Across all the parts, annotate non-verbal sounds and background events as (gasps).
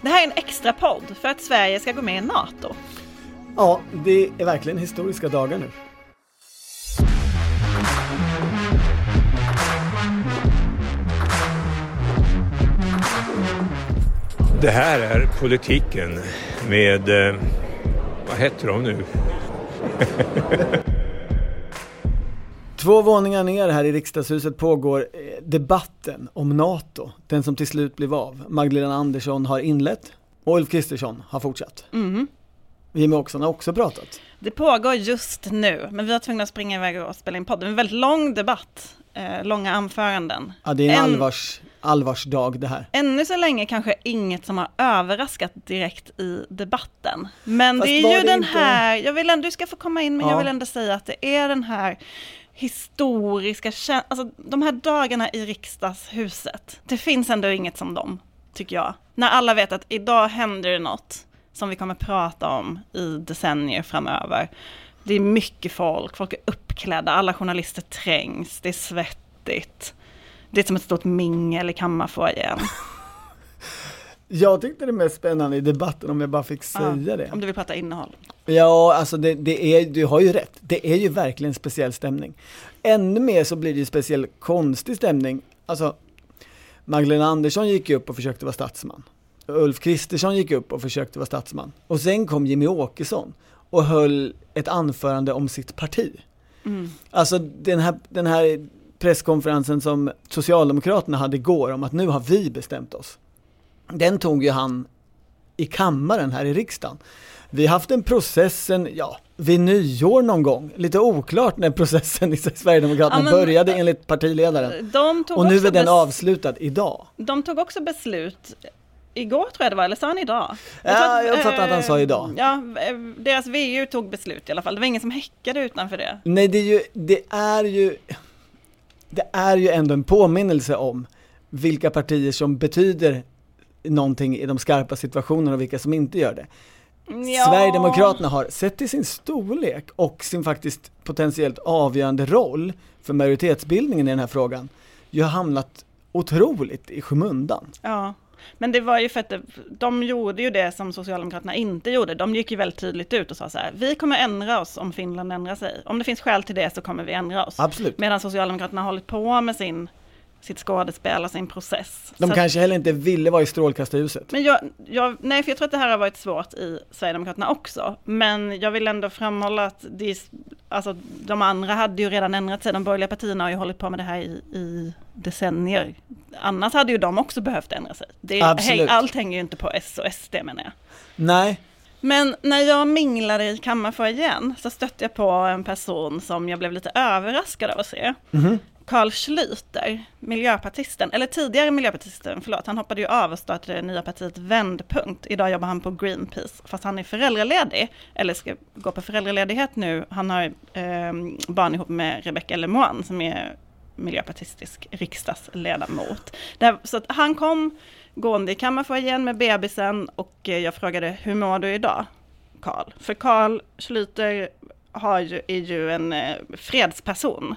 Det här är en extra podd för att Sverige ska gå med i NATO. Ja, det är verkligen historiska dagar nu. Det här är politiken med, eh, vad heter de nu? Två våningar ner här i riksdagshuset pågår debatten om NATO, den som till slut blev av. Magdalena Andersson har inlett och Ulf Kristersson har fortsatt. Mm. Jimmy Åkesson har också pratat. Det pågår just nu, men vi var tvungna att springa iväg och spela in podden. Det är en väldigt lång debatt, eh, långa anföranden. Ja, det är en, En- allvars, allvarsdag det här. Ännu så länge kanske inget som har överraskat direkt i debatten. Men Fast det är ju det den inte- här, jag vill ändå, du ska få komma in, men Ja. jag vill ändå säga att det är den här historiska, känslor, alltså de här dagarna i riksdagshuset. Det finns ändå inget som dem, tycker jag. När alla vet att idag händer det något som vi kommer prata om i decennier framöver. Det är mycket folk, folk är uppklädda, alla journalister trängs, det är svettigt. Det är som ett stort mingel i kammarfoajén. (laughs) Jag tyckte det mest spännande i debatten, om jag bara fick säga det. Om du vill prata innehåll. Ja, alltså det, det är, du har ju rätt. Det är ju verkligen speciell stämning. Ännu mer så blir det ju speciell konstig stämning. Alltså, Magdalena Andersson gick ju upp och försökte vara statsman. Ulf Kristersson gick upp och försökte vara statsman. Och sen kom Jimmy Åkesson och höll ett anförande om sitt parti. Mm. Alltså den här, den här presskonferensen som Socialdemokraterna hade igår om att nu har vi bestämt oss. Den tog ju han i kammaren här i riksdagen. Vi har haft en process sen, ja, vid nyår någon gång. Lite oklart när processen i Sverigedemokraterna Ja, men- började enligt partiledaren. Och nu är den avslutad idag. de tog också beslut igår tror jag det var, eller sa han idag? Ja, tror att, jag uppfattar att han sa eh, idag. Ja, eh, deras VU tog beslut i alla fall. Det var ingen som häckade utanför det. Nej, det är ju, det är ju, det är ju ändå en påminnelse om vilka partier som betyder någonting i de skarpa situationerna och vilka som inte gör det. Ja. Sverigedemokraterna har, sett till sin storlek och sin faktiskt potentiellt avgörande roll för majoritetsbildningen i den här frågan, ju har hamnat otroligt i skymundan. Ja, men det var ju för att de gjorde ju det som Socialdemokraterna inte gjorde. De gick ju väldigt tydligt ut och sa så här, vi kommer ändra oss om Finland ändrar sig. Om det finns skäl till det så kommer vi ändra oss. Absolut. Medan Socialdemokraterna har hållit på med sin, sitt skådespel och sin process. De Så att- kanske heller inte ville vara i strålkastarljuset. Men jag, jag, nej, för jag tror att det här har varit svårt i Sverigedemokraterna också. Men jag vill ändå framhålla att det, alltså, de andra hade ju redan ändrat sig. De borgerliga partierna har ju hållit på med det här i, i decennier. Annars hade ju de också behövt ändra sig. Det, häng, allt hänger ju inte på S och SD menar jag. Nej, Men när jag minglade i kammarfoajén så stötte jag på en person som jag blev lite överraskad av att se. Mhm. Carl Schlüter, miljöpartisten, eller tidigare miljöpartisten, förlåt, han hoppade ju av och startade det nya partiet Vändpunkt. Idag jobbar han på Greenpeace, fast han är föräldraledig, eller ska gå på föräldraledighet nu. Han har eh, barn ihop med Rebecca Lemoine som är miljöpartistisk riksdagsledamot. Där, så att han kom gående i kammarfoajén med bebisen och eh, jag frågade hur mår du idag, Carl? För Carl Schlüter har ju, är ju en eh, fredsperson.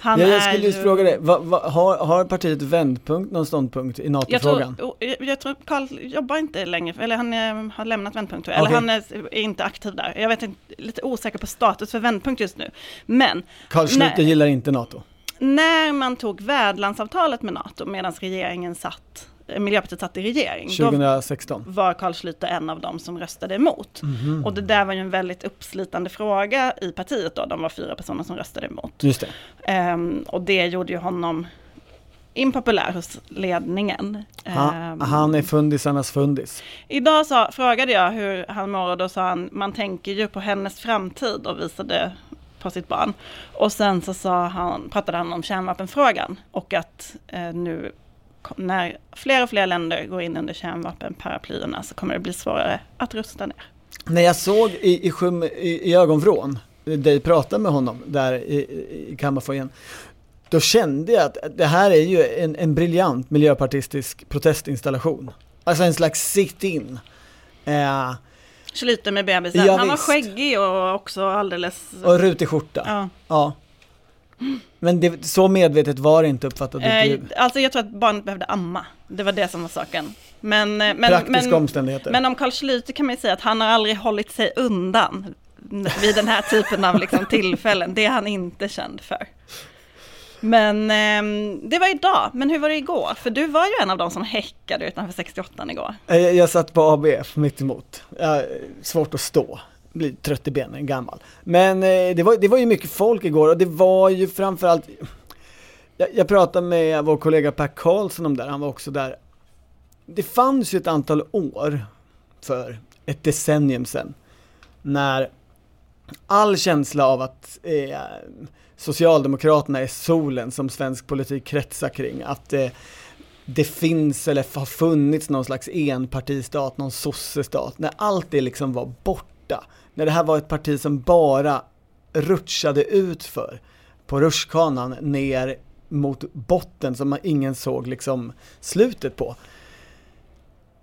Han ja, jag är skulle just ju- fråga dig, har, har partiet Vändpunkt någon ståndpunkt i jag NATO-frågan? tror, jag, jag tror Carl jobbar inte längre, eller han eh, har lämnat Vändpunkt, jag. eller han är, är inte aktiv där. Jag vet inte, lite osäker på status för Vändpunkt just nu. Men Carl Schlüter gillar inte NATO. när man tog värdlandsavtalet med NATO medan regeringen satt, Miljöpartiet satt i regering, då 2016. var Carl Schlüter en av dem som röstade emot. Mhm. Och det där var ju en väldigt uppslitande fråga i partiet då, de var fyra personer som röstade emot. Just det. Ehm, och det gjorde ju honom impopulär hos ledningen. Han, Ehm, han är fundisarnas fundis. Idag sa, frågade jag hur han mår och då sa han, man tänker ju på hennes framtid och visade på sitt barn. Och sen så sa han, pratade han om kärnvapenfrågan och att eh, nu när fler och fler länder går in under kärnvapenparaplyerna så kommer det bli svårare att rusta ner. När jag såg i, i, skym, i, i ögonvrån dig prata med honom där i, i- kammarfoajén, då kände jag att det här är ju en, en briljant miljöpartistisk protestinstallation. Alltså en slags sit-in. Eh, Schlüter med bebisen, Ja, han var visst. skäggig och också alldeles... och rutig skjorta. Ja. Ja. Men det, så medvetet var det inte uppfattade Eh, du? alltså jag tror att barnet behövde amma. Det var det som var saken. Men, men, Praktiska men, omständigheter. men om Carl Schlüter kan man ju säga att han har aldrig hållit sig undan vid den här typen av liksom (laughs) tillfällen. Det är han inte känd för. Men eh, det var idag, men hur var det igår? För du var ju en av de som häckade utanför 68 igår. Eh, Jag, jag satt på ABF mitt emot. Jag, svårt att stå. Blir trött i benen, gammal. Men eh, det, var, det var ju mycket folk igår och det var ju framförallt jag, jag pratade med vår kollega Per Karlsson om det, han var också där. Det fanns ju ett antal år för ett decennium sedan när all känsla av att eh, Socialdemokraterna är solen som svensk politik kretsar kring, att eh, det finns eller har funnits någon slags enpartistat, någon sossestat, när allt det liksom var borta. När det här var ett parti som bara rutschade ut för på rutschkanan ner mot botten som man ingen såg liksom slutet på.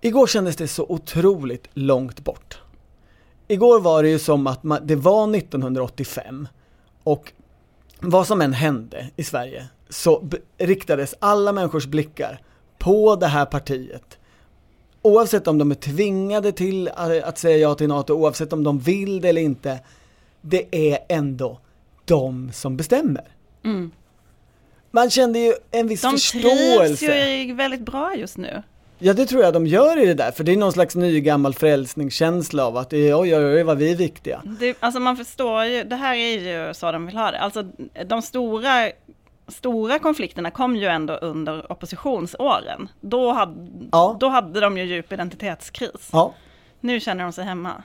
Igår kändes det så otroligt långt bort. Igår var det ju som att man, det var 1985 och vad som än hände i Sverige så riktades alla människors blickar på det här partiet. Oavsett om de är tvingade till att säga ja till NATO, oavsett om de vill det eller inte. Det är ändå de som bestämmer. Mm. Man kände ju en viss De trivs förståelse. ju väldigt bra just nu. Ja det tror jag de gör i det där, för det är någon slags ny gammal frälsningskänsla av att oj oj oj vad vi är viktiga. Det, alltså man förstår ju, det här är ju så de vill ha det. Alltså de stora, stora konflikterna kom ju ändå under oppositionsåren. Då hade, Ja. då hade de ju djup identitetskris. Ja. Nu känner de sig hemma.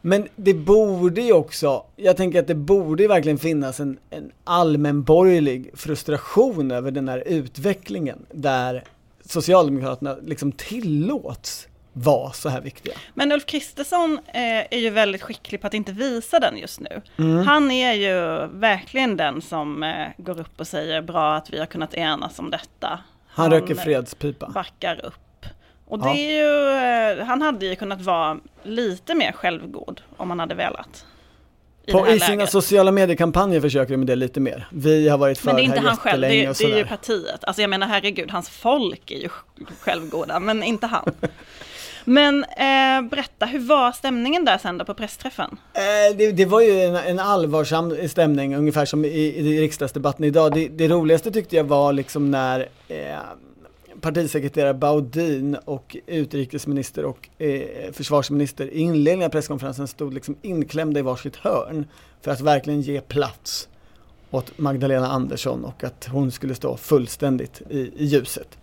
Men det borde ju också, jag tänker att det borde verkligen finnas en, en allmänborgerlig frustration över den här utvecklingen där Socialdemokraterna liksom tillåts vara så här viktiga. Men Ulf Kristersson eh, är ju väldigt skicklig på att inte visa den just nu. Mm. Han är ju verkligen den som eh, går upp och säger bra att vi har kunnat enas om detta. Han röker fredspipa. backar upp. Och det Ja. är ju, eh, han hade ju kunnat vara lite mer självgod om han hade velat. I det På, här I sina läget. sociala mediekampanjer försöker de med det lite mer. Vi har varit för Men det är här inte han själv, det jättelänge är, det är ju partiet. Alltså jag menar herregud, hans folk är ju självgoda, men inte han. (laughs) Men eh, berätta, hur var stämningen där sen då på pressträffen? Eh, det, det var ju en, en allvarsam stämning, ungefär som i, i riksdagsdebatten idag. Det, det roligaste tyckte jag var liksom när eh, partisekreterare Baudin och utrikesminister och eh, försvarsminister i inledningen av presskonferensen stod liksom inklämda i varsitt hörn för att verkligen ge plats åt Magdalena Andersson och att hon skulle stå fullständigt i, i ljuset.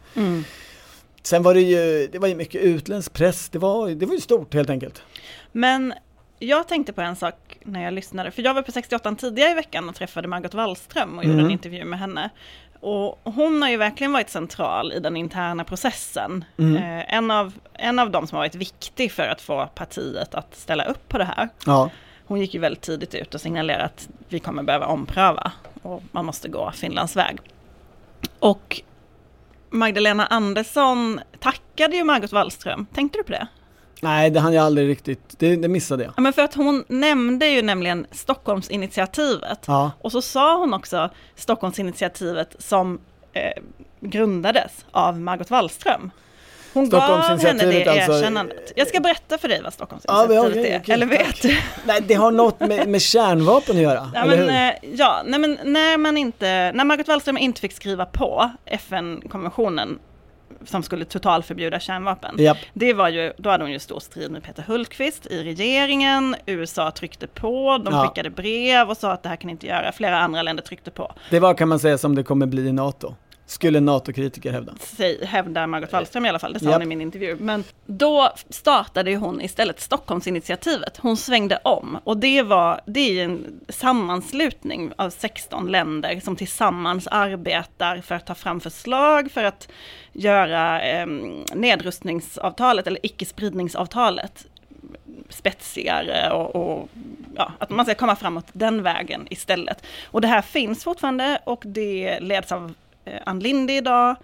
Sen var det ju, det var ju mycket utländsk press, det var, det var ju stort helt enkelt. Men jag tänkte på en sak när jag lyssnade, för jag var på 68 tidigare i veckan och träffade Margot Wallström och gjorde Mm. en intervju med henne. Och hon har ju verkligen varit central i den interna processen. Mm. Eh, en, av, en av de som har varit viktig för att få partiet att ställa upp på det här. Ja. Hon gick ju väldigt tidigt ut och signalerade att vi kommer behöva ompröva och man måste gå Finlands väg. Och Magdalena Andersson tackade ju Margot Wallström. Tänkte du på det? Nej, det hann jag aldrig riktigt, det, det missade jag. Ja, men för att hon nämnde ju nämligen Stockholmsinitiativet. Ja. Och så sa hon också Stockholmsinitiativet som eh, grundades av Margot Wallström. Hon gav henne det Stockholmsinitiativet alltså- erkännandet. Jag ska berätta för dig vad Ja, Stockholmsinitiativet men okej, är. Eller vet du? (laughs) Nej, det har något med, med kärnvapen att göra, Ja, men, eh, ja nej, men när man inte, när Margot Wallström inte fick skriva på FN-konventionen som skulle totalförbjuda kärnvapen. Japp. Det var ju, då hade hon ju stor strid med Peter Hultqvist i regeringen, USA tryckte på, de Ja. skickade brev och sa att det här kan inte göra, flera andra länder tryckte på. Det var kan man säga som det kommer bli i NATO. Skulle NATO-kritiker hävda. Säg, hävdar Margot Wallström i alla fall, det sa Japp. hon i min intervju. Men då startade hon istället Stockholmsinitiativet. Hon svängde om och det var, det är en sammanslutning av 16 länder som tillsammans arbetar för att ta fram förslag för att göra eh, nedrustningsavtalet eller icke-spridningsavtalet spetsigare och, och ja, att man ska komma framåt den vägen istället. Och det här finns fortfarande och det leds av eh, Ann Linde idag.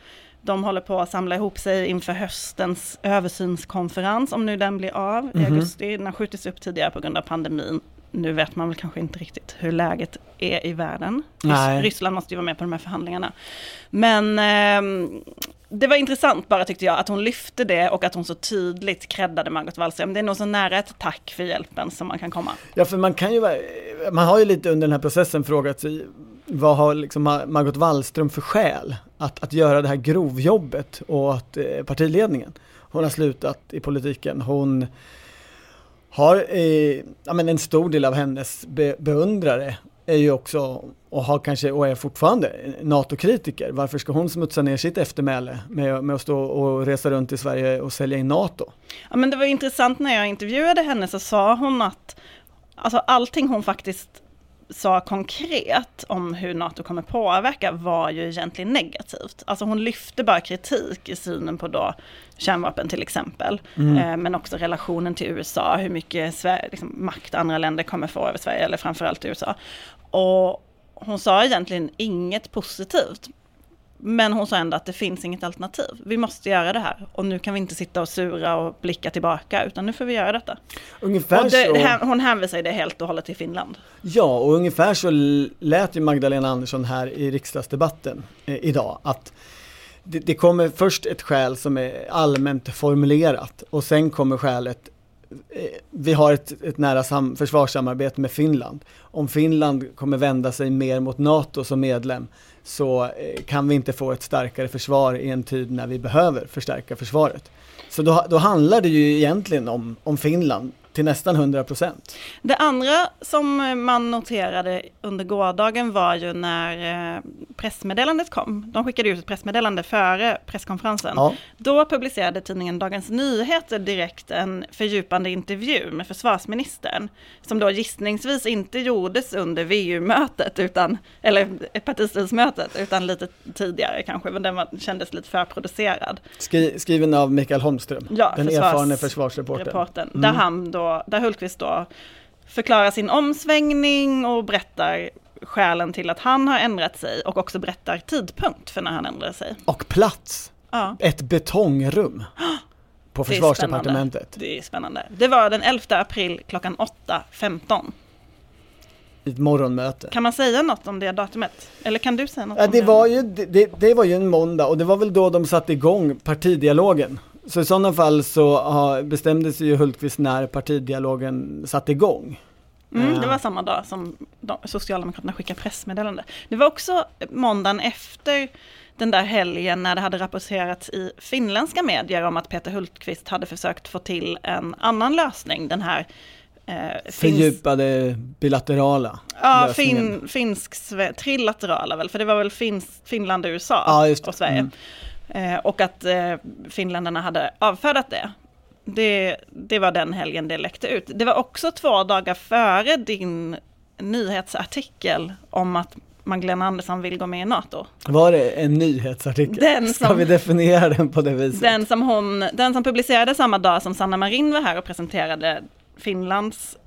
De håller på att samla ihop sig inför höstens översynskonferens, om nu den blir av i Mhm. augusti. Den har skjutits upp tidigare på grund av pandemin. nu vet man väl kanske inte riktigt hur läget är i världen. Nej. Ryssland måste ju vara med på de här förhandlingarna. Men eh, det var intressant bara tyckte jag att hon lyfte det och att hon så tydligt creddade Margot Wallström. Det är nog så nära ett tack för hjälpen som man kan komma. Ja, för man kan ju, man har ju lite under den här processen frågat sig vad har liksom Margot Wallström för skäl att, att göra det här grovjobbet och att eh, partiledningen, hon har slutat i politiken, hon har, eh, ja men en stor del av hennes be, beundrare är ju också, och har kanske, och är fortfarande, NATO-kritiker. Varför ska hon smutsa ner sitt eftermäle med, med att stå och resa runt i Sverige och sälja in NATO? Ja, men det var intressant när jag intervjuade henne så sa hon att alltså, allting hon faktiskt sa konkret om hur NATO kommer påverka var ju egentligen negativt. Alltså hon lyfte bara kritik i synen på då kärnvapen till exempel. Eh, men också relationen till USA, hur mycket Sverige, liksom, makt andra länder kommer få över Sverige, eller framförallt USA. Och hon sa egentligen inget positivt. Men hon sa ändå att det finns inget alternativ. Vi måste göra det här. Och nu kan vi inte sitta och sura och blicka tillbaka, utan nu får vi göra detta. Ungefär Och det, så. hon hänvisar ju det helt och hållet till Finland. Ja, och ungefär så lät ju Magdalena Andersson här i riksdagsdebatten eh, idag att det, det kommer först ett skäl som är allmänt formulerat och sen kommer skälet eh, vi har ett, ett nära sam- försvarssamarbete med Finland. Om Finland kommer vända sig mer mot NATO som medlem så eh, kan vi inte få ett starkare försvar i en tid när vi behöver förstärka försvaret. Så då, då handlar det ju egentligen om, om Finland till nästan 100 procent. Det andra som man noterade under gårdagen var ju när eh, pressmeddelandet kom. De skickade ut ett pressmeddelande före presskonferensen. Ja. Då publicerade tidningen Dagens Nyheter direkt en fördjupande intervju med försvarsministern. Som då gissningsvis inte gjordes under VU-mötet, utan, eller partistyrelsemötet, utan lite tidigare kanske, men den var, kändes lite förproducerad. Skri, skriven av Mikael Holmström, Ja, den försvars- erfarne försvarsreportern. Mm. där han då, där Hultqvist då förklarar sin omsvängning och berättar skälen till att han har ändrat sig och också berättar tidpunkt för när han ändrade sig. Och plats, Ja, ett betongrum (gasps) på Det försvarsdepartementet. det är spännande. Det var den 11 april klockan 8.15. I ett morgonmöte. Kan man säga något om det datumet? Eller kan du säga något Ja, om det, var ju, det- det, det var ju en måndag och det var väl då de satte igång partidialogen. Så i sådana fall så ja, bestämde sig ju Hultqvist när partidialogen satte igång. Mm, Ja. det var samma dag som de, Socialdemokraterna skickade pressmeddelande. Det var också måndagen efter den där helgen när det hade rapporterats i finländska medier om att Peter Hultqvist hade försökt få till en annan lösning. Den här eh, Fördjupade bilaterala ja, fin, finsk, trilaterala väl, för det var väl finsk, Finland och USA Ja, och Sverige. Mm. Eh, och att eh, finländarna hade avfärdat det. det. Det var den helgen det läckte ut. Det var också två dagar före din nyhetsartikel om att Magdalena Andersson vill gå med i NATO. Var det en nyhetsartikel? Den Ska som- vi definiera den på det viset? Den som, hon, den som publicerades samma dag som Sanna Marin var här och presenterade Finlands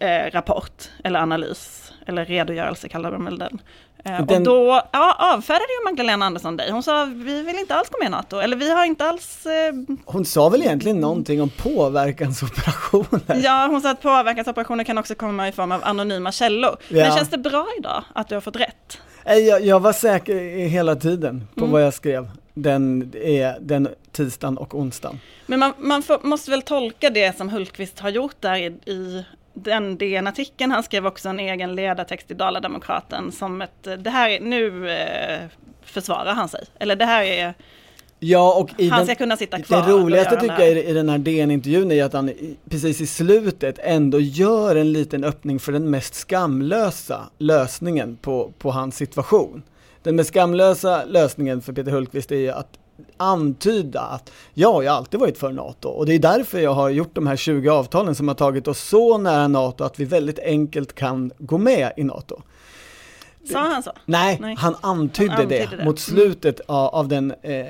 eh, rapport, eller analys, eller redogörelse kallar de väl den. Eh, Den- Och då ja, avfärdade ju Magdalena Andersson dig. Hon sa vi vill inte alls gå med i NATO, eller vi har inte alls... Eh, Hon sa väl egentligen någonting om påverkansoperationer? ja, hon sa att påverkansoperationer kan också komma i form av anonyma källor. Ja. Men känns det bra idag att du har fått rätt? Nej, Jag, jag var säker hela tiden på Mm. vad jag skrev den, är den tisdagen och onsdagen. Men man, man får, måste väl tolka det som Hultqvist har gjort där i, i den DN-artikeln. Han skrev också en egen ledartext i Dala-Demokraten som ett, det här är, nu eh, försvarar han sig. Eller det här är, Ja, och i han den, ska kunna sitta kvar. det roligaste tycker jag i, den här DN-intervjun är att han precis i slutet ändå gör en liten öppning för den mest skamlösa lösningen på, på hans situation. Den mest skamlösa lösningen för Peter Hultqvist är ju att antyda att ja, jag har alltid varit för NATO och det är därför jag har gjort de här 20 avtalen som har tagit oss så nära NATO att vi väldigt enkelt kan gå med i NATO. Sa han så? Nej, Nej. han antydde, Han antydde det, det. mot slutet av, av den eh,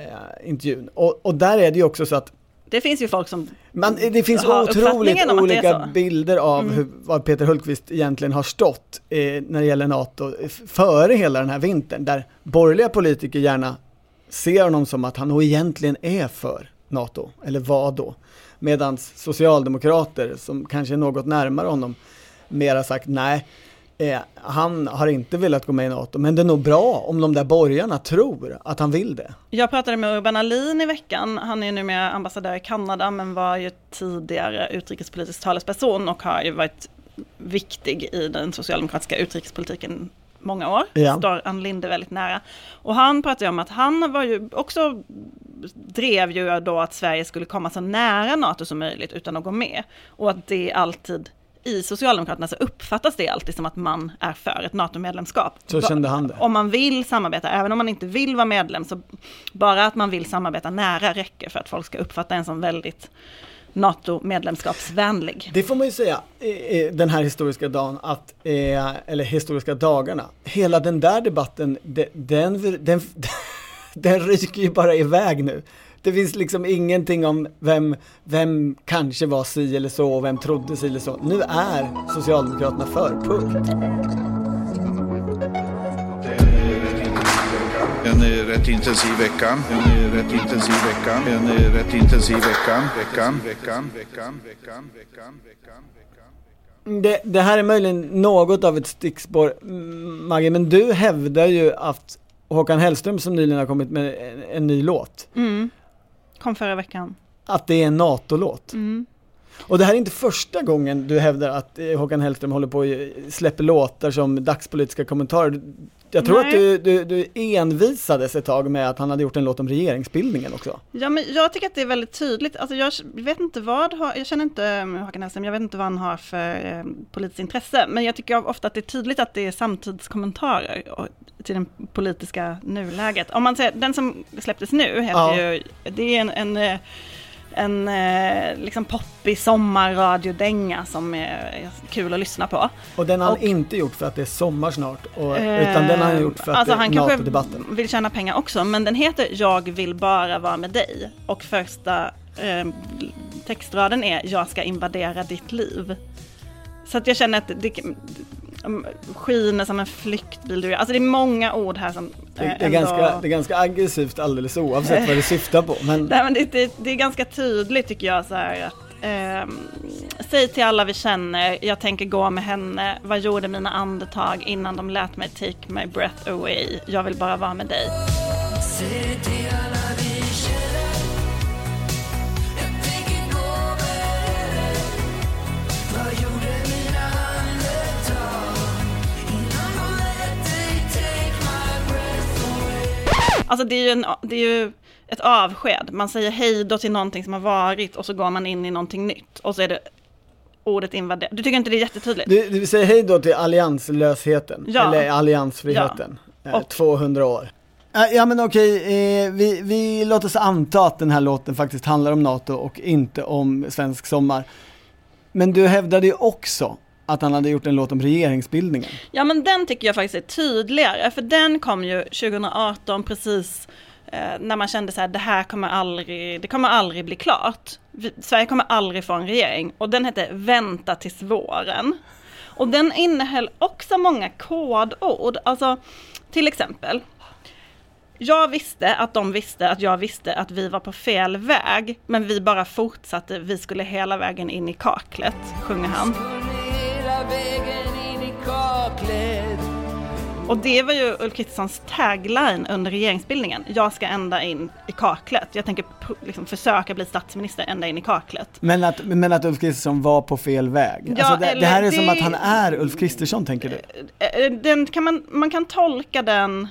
intervjun. Och, och där är det ju också så att Det finns ju folk som, man, det finns otroligt olika bilder av Mm. hur, vad Peter Hultqvist egentligen har stått eh, när det gäller NATO f- före hela den här vintern. Där borgerliga politiker gärna ser honom som att han nog egentligen är för NATO, eller var då? Medan socialdemokrater som kanske är något närmare honom mera sagt nej. Eh, han har inte velat gå med i NATO, men det är nog bra om de där borgarna tror att han vill det. Jag pratade med Urban Ahlin i veckan. Han är numera ambassadör i Kanada men var ju tidigare utrikespolitisk talesperson och har ju varit viktig i den socialdemokratiska utrikespolitiken många år. Ja. Står Ann Linde väldigt nära. Och han pratade om att han var ju också drev ju då att Sverige skulle komma så nära NATO som möjligt utan att gå med. Och att det alltid i Socialdemokraterna så uppfattas det alltid som att man är för ett NATO-medlemskap. Så kände han det. Om man vill samarbeta, även om man inte vill vara medlem, så bara att man vill samarbeta nära räcker för att folk ska uppfatta en som väldigt NATO-medlemskapsvänlig. Det får man ju säga, den här historiska dagen, att, eh, eller historiska dagarna. Hela den där debatten, den, den, (laughs) den ryker ju bara iväg nu. Det finns liksom ingenting om vem, vem kanske var si eller så och vem trodde si eller så. Nu är Socialdemokraterna för, punkt. En rätt intensiv vecka. En rätt intensiv vecka. En rätt intensiv vecka. Veckan, veckan, veckan, veckan, veckan, veckan. Det, det här är möjligen något av ett stickspår, Maggie, men du hävdar ju att Håkan Hellström som nyligen har kommit med en, en ny låt, Mm. Kom förra veckan. att det är en NATO-låt. Mm. Och det här är inte första gången du hävdar att eh, Håkan Hellström håller på och släpper låtar som dagspolitiska kommentarer. Jag tror Nej. att du, du, du envisades ett tag med att han hade gjort en låt om regeringsbildningen också. Ja, men jag tycker att det är väldigt tydligt. Alltså jag vet inte vad, har- jag känner inte eh, Håkan Hellström, jag vet inte vad han har för eh, politiskt intresse. Men jag tycker ofta att det är tydligt att det är samtidskommentarer till det politiska nuläget. Om man säger, den som släpptes nu heter Ja. ju, det är en, en eh, en eh, liksom poppig sommarradiodänga som är kul att lyssna på. Och den har han Och- inte gjort för att det är sommar snart, och, utan den har han gjort för att alltså det är han kanske NATO-debatten. vill tjäna pengar också, men den heter Jag vill bara vara med dig. Och första eh, textraden är Jag ska invadera ditt liv. Så att jag känner att det skiner som en flyktbil. du. Alltså det är många ord här som Det, eh, är ändå- ganska, det är ganska aggressivt alldeles oavsett vad det syftar på. Men Nej, men det, det, det är ganska tydligt tycker jag så här att ehm, Säg till alla vi känner, jag tänker gå med henne. Vad gjorde mina andetag innan de lät mig take my breath away? Jag vill bara vara med dig. Alltså det är ju, en, det är ju ett avsked. Man säger hej då till någonting som har varit och så går man in i någonting nytt. Och så är det ordet invaderat. Du tycker inte det är jättetydligt? du, du säger hej då till allianslösheten, Ja. eller alliansfriheten. Eh, Och- 200 år. Eh, Ja men okej, eh, vi, vi låt oss anta att den här låten faktiskt handlar om NATO och inte om svensk sommar. Men du hävdade ju också att han hade gjort en låt om regeringsbildningen. Ja men den tycker jag faktiskt är tydligare. För den kom ju 2018 precis eh, när man kände så här, det här kommer aldrig, det kommer aldrig bli klart. Vi, Sverige kommer aldrig få en regering. Och den hette Vänta tills våren. Och den innehöll också många kodord. Alltså till exempel. Jag visste att de visste att jag visste att vi var på fel väg. Men vi bara fortsatte, vi skulle hela vägen in i kaklet, sjunger han. Och det var ju Ulf Kristerssons tagline under regeringsbildningen. Jag ska ända in i kaklet. Jag tänker liksom försöka bli statsminister ända in i kaklet. Men att, men att Ulf Kristersson var på fel väg. Ja, alltså det, det här är som det- att han är Ulf Kristersson tänker du? Eh, Den kan man, man kan tolka den,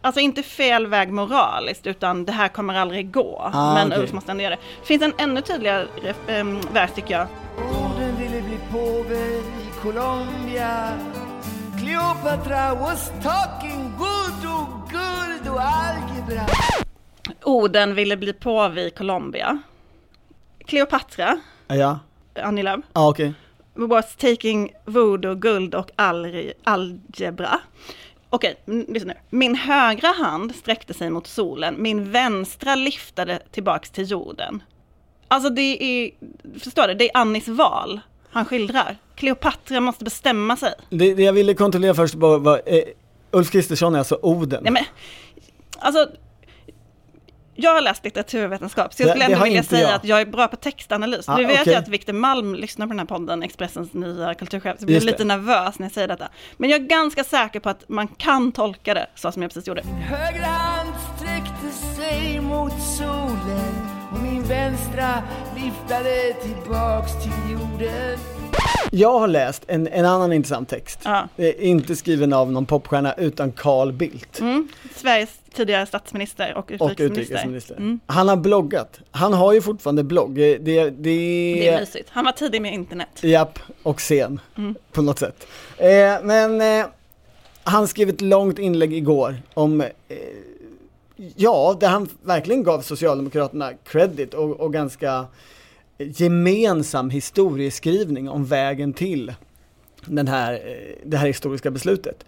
alltså inte fel väg moraliskt, utan det här kommer aldrig gå. Ah, men okej. Ulf måste ändå göra det. finns en ännu tydligare ähm, vers tycker jag. Colombia Cleopatra was talking voodoo, guld och algebra Orden ville bli påve i Colombia. Kleopatra, Ja, Annie Lööf, ja okej. was taking voodoo, guld och al- algebra. Okej, lyssna nu. Min högra hand sträckte sig mot solen, min vänstra lyftade tillbaks till jorden. Alltså det är, förstår du, det är Annis val han skildrar. Kleopatra måste bestämma sig. Det, det jag ville kontrollera först var, var eh, Ulf Kristersson är alltså Oden. Nej men, alltså, Jag har läst litteraturvetenskap, så jag skulle det ändå vilja säga jag. att jag är bra på textanalys. Ah, nu vet okej. jag att Victor Malm lyssnar på den här podden, Expressens nya kulturchef, så jag blir det. lite nervös när jag säger detta. Men jag är ganska säker på att man kan tolka det så som jag precis gjorde. Högra hand sträckte sig mot solen vänstra viftade tillbaks till jorden. Jag har läst en, en annan intressant text. Ja. Inte skriven av någon popstjärna utan Carl Bildt. Mm. Sveriges tidigare statsminister och Och utrikesminister. utrikesminister. Mm. Han har bloggat. Han har ju fortfarande blogg. Det, det, Det är mysigt. Han var tidig med internet. Japp, och sen Mm. på något sätt. Eh, men eh, han skrev ett långt inlägg igår om, eh, ja, där han verkligen gav Socialdemokraterna credit och, och ganska gemensam historieskrivning om vägen till den här, eh, det här historiska beslutet.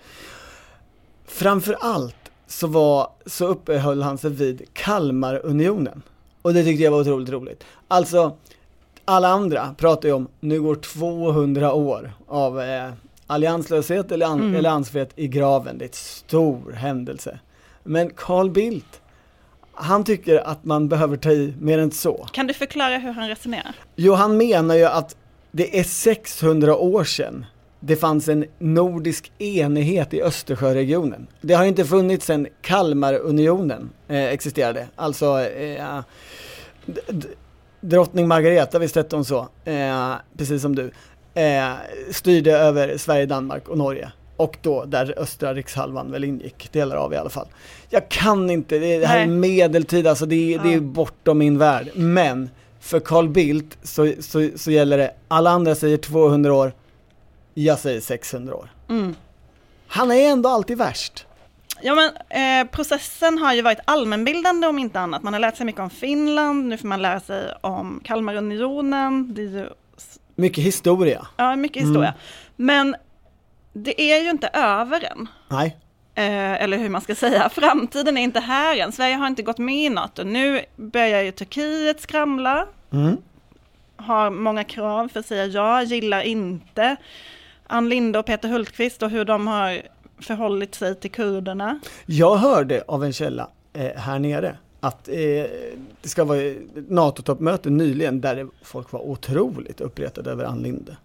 Framför allt så, var, så uppehöll han sig vid Kalmarunionen. Och det tyckte jag var otroligt roligt. Alltså, alla andra pratar ju om, nu går 200 år av eh, allianslöshet eller an- Mm. alliansfrihet i graven. Det är ett stor händelse. Men Carl Bildt, han tycker att man behöver ta i mer än så. Kan du förklara hur han resonerar? Jo, han menar ju att det är 600 år sedan det fanns en nordisk enighet i Östersjöregionen. Det har inte funnits sedan Kalmarunionen eh, existerade, alltså eh, d- drottning Margareta, visst hette hon så, eh, precis som du, eh, styrde över Sverige, Danmark och Norge. Och då där östra rikshalvan väl ingick, delar av i alla fall. Jag kan inte, det, det här är medeltid, alltså det, det är Ja. bortom min värld. Men för Carl Bildt så, så, så gäller det, alla andra säger 200 år, jag säger 600 år. Mm. Han är ändå alltid värst. Ja men eh, processen har ju varit allmänbildande om inte annat. Man har lärt sig mycket om Finland, nu får man lära sig om Kalmarunionen. Det är ju Mycket historia. ja, mycket historia. Men det är ju inte över än. Nej. Eh, eller hur man ska säga, framtiden är inte här än. Sverige har inte gått med i NATO. Nu börjar ju Turkiet skramla, Mm. har många krav för att säga ja, gillar inte Ann Linde och Peter Hultqvist och hur de har förhållit sig till kurderna. Jag hörde av en källa eh, här nere att eh, det ska vara NATO-toppmöte nyligen där folk var otroligt uppretade över Ann Linde.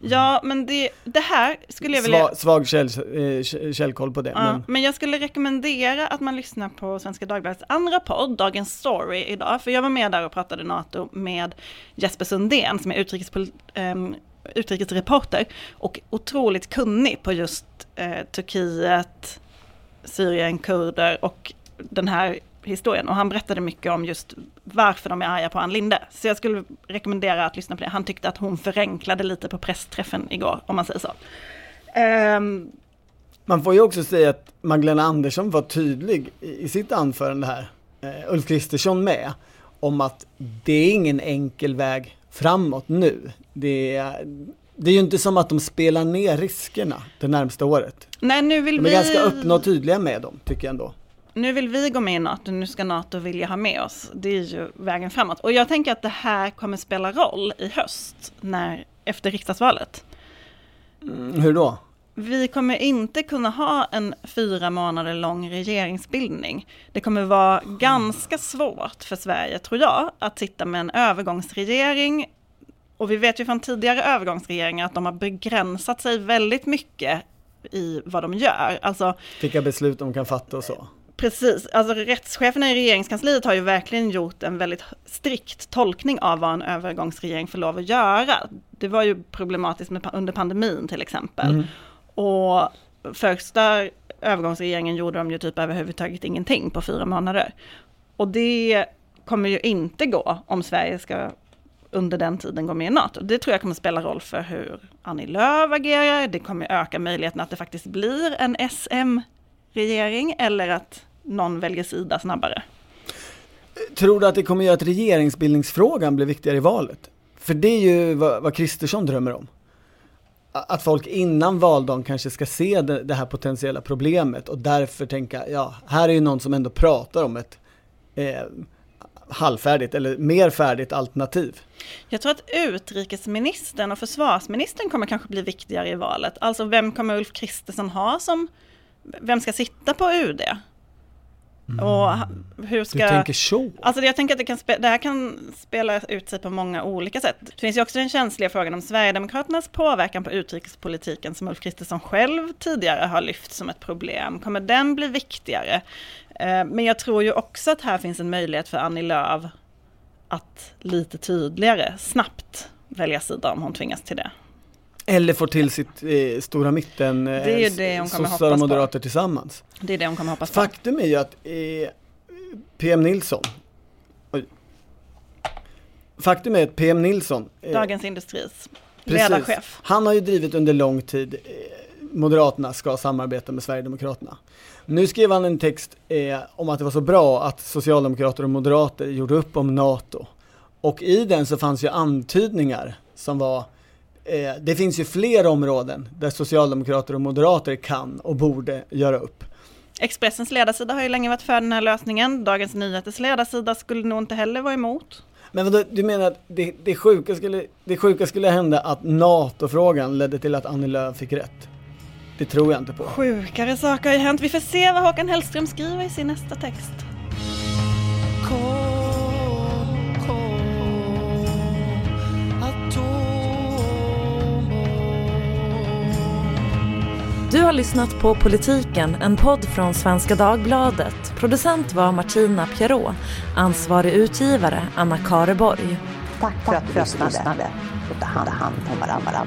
Ja, men det, det här skulle jag vilja... Sva, svag käll, eh, källkoll på det. Ja, Men, men jag skulle rekommendera att man lyssnar på Svenska Dagbladets andra podd, Dagens Story, idag. För jag var med där och pratade NATO med Jesper Sundén som är utrikespol- ehm, utrikesreporter och otroligt kunnig på just eh, Turkiet, Syrien, kurder och den här historien. Och han berättade mycket om just varför de är arga på Ann Linde. Så jag skulle rekommendera att lyssna på det. Han tyckte att hon förenklade lite på pressträffen igår, om man säger så. Ehm, man får ju också säga att Magdalena Andersson var tydlig i, i sitt anförande här, eh, Ulf Kristersson med, om att det är ingen enkel väg framåt nu. Det är, det är ju inte som att de spelar ner riskerna det närmsta året. nej, nu vill De är vi... ganska öppna och tydliga med dem, tycker jag ändå. Nu vill vi gå med i NATO, nu ska NATO vilja ha med oss. Det är ju vägen framåt. Och jag tänker att det här kommer spela roll i höst, när, efter riksdagsvalet. Mm, hur då? Vi kommer inte kunna ha en fyra månader lång regeringsbildning. Det kommer vara ganska svårt för Sverige, tror jag, att sitta med en övergångsregering. Och vi vet ju från tidigare övergångsregeringar att de har begränsat sig väldigt mycket i vad de gör. Alltså Vilka beslut de kan fatta och så. Precis, alltså rättscheferna i regeringskansliet har ju verkligen gjort en väldigt strikt tolkning av vad en övergångsregering får lov att göra. Det var ju problematiskt med, under pandemin till exempel. Mm. Och första övergångsregeringen gjorde de ju typ överhuvudtaget ingenting på fyra månader. Och det kommer ju inte gå om Sverige ska under den tiden gå med i NATO. Det tror jag kommer spela roll för hur Annie Lööf agerar. Det kommer öka möjligheten att det faktiskt blir en SM-regering eller att någon väljer sida snabbare. Tror du att det kommer göra att regeringsbildningsfrågan blir viktigare i valet? För det är ju vad, Kristersson drömmer om. Att folk innan valdagen kanske ska se det, det här potentiella problemet och därför tänka, ja, här är ju någon som ändå pratar om ett eh, halvfärdigt eller mer färdigt alternativ. Jag tror att utrikesministern och försvarsministern kommer kanske bli viktigare i valet. Alltså vem kommer Ulf Kristersson ha som, vem ska sitta på UD? Och ha- hur ska... Du tänker så? Alltså jag tänker att det, kan spe, det här kan spela ut sig på många olika sätt. Det finns ju också den känsliga frågan om Sverigedemokraternas påverkan på utrikespolitiken som Ulf Kristersson själv tidigare har lyft som ett problem. Kommer den bli viktigare? Eh, Men jag tror ju också att här finns en möjlighet för Annie Lööf att lite tydligare, snabbt välja sida om hon tvingas till det. Eller får till sitt eh, stora mitten, eh, Det är ju det hon kommer sossar och hoppas på. moderater tillsammans. Det är det hon kommer hoppas på. Faktum är ju att eh, PM Nilsson Oj. Faktum är att PM Nilsson eh, Dagens Industris ledarchef. Han har ju drivit under lång tid eh, Moderaterna ska samarbeta med Sverigedemokraterna. Nu skrev han en text eh, om att det var så bra att Socialdemokrater och Moderater gjorde upp om NATO. Och i den så fanns ju antydningar som var eh, det finns ju fler områden där Socialdemokrater och Moderater kan och borde göra upp. Expressens ledarsida har ju länge varit för den här lösningen. Dagens Nyheters ledarsida skulle nog inte heller vara emot. Men vadå, du menar att det, det, sjuka skulle, det sjuka skulle hända att NATO-frågan ledde till att Annie Lööf fick rätt? Det tror jag inte på. Sjukare saker har ju hänt. Vi får se vad Håkan Hellström skriver i sin nästa text. Du har lyssnat på Politiken, en podd från Svenska Dagbladet. Producent var Martina Pierrot. Ansvarig utgivare Anna Kareborg. Tack för att du lyssnade och ta hand om varandra.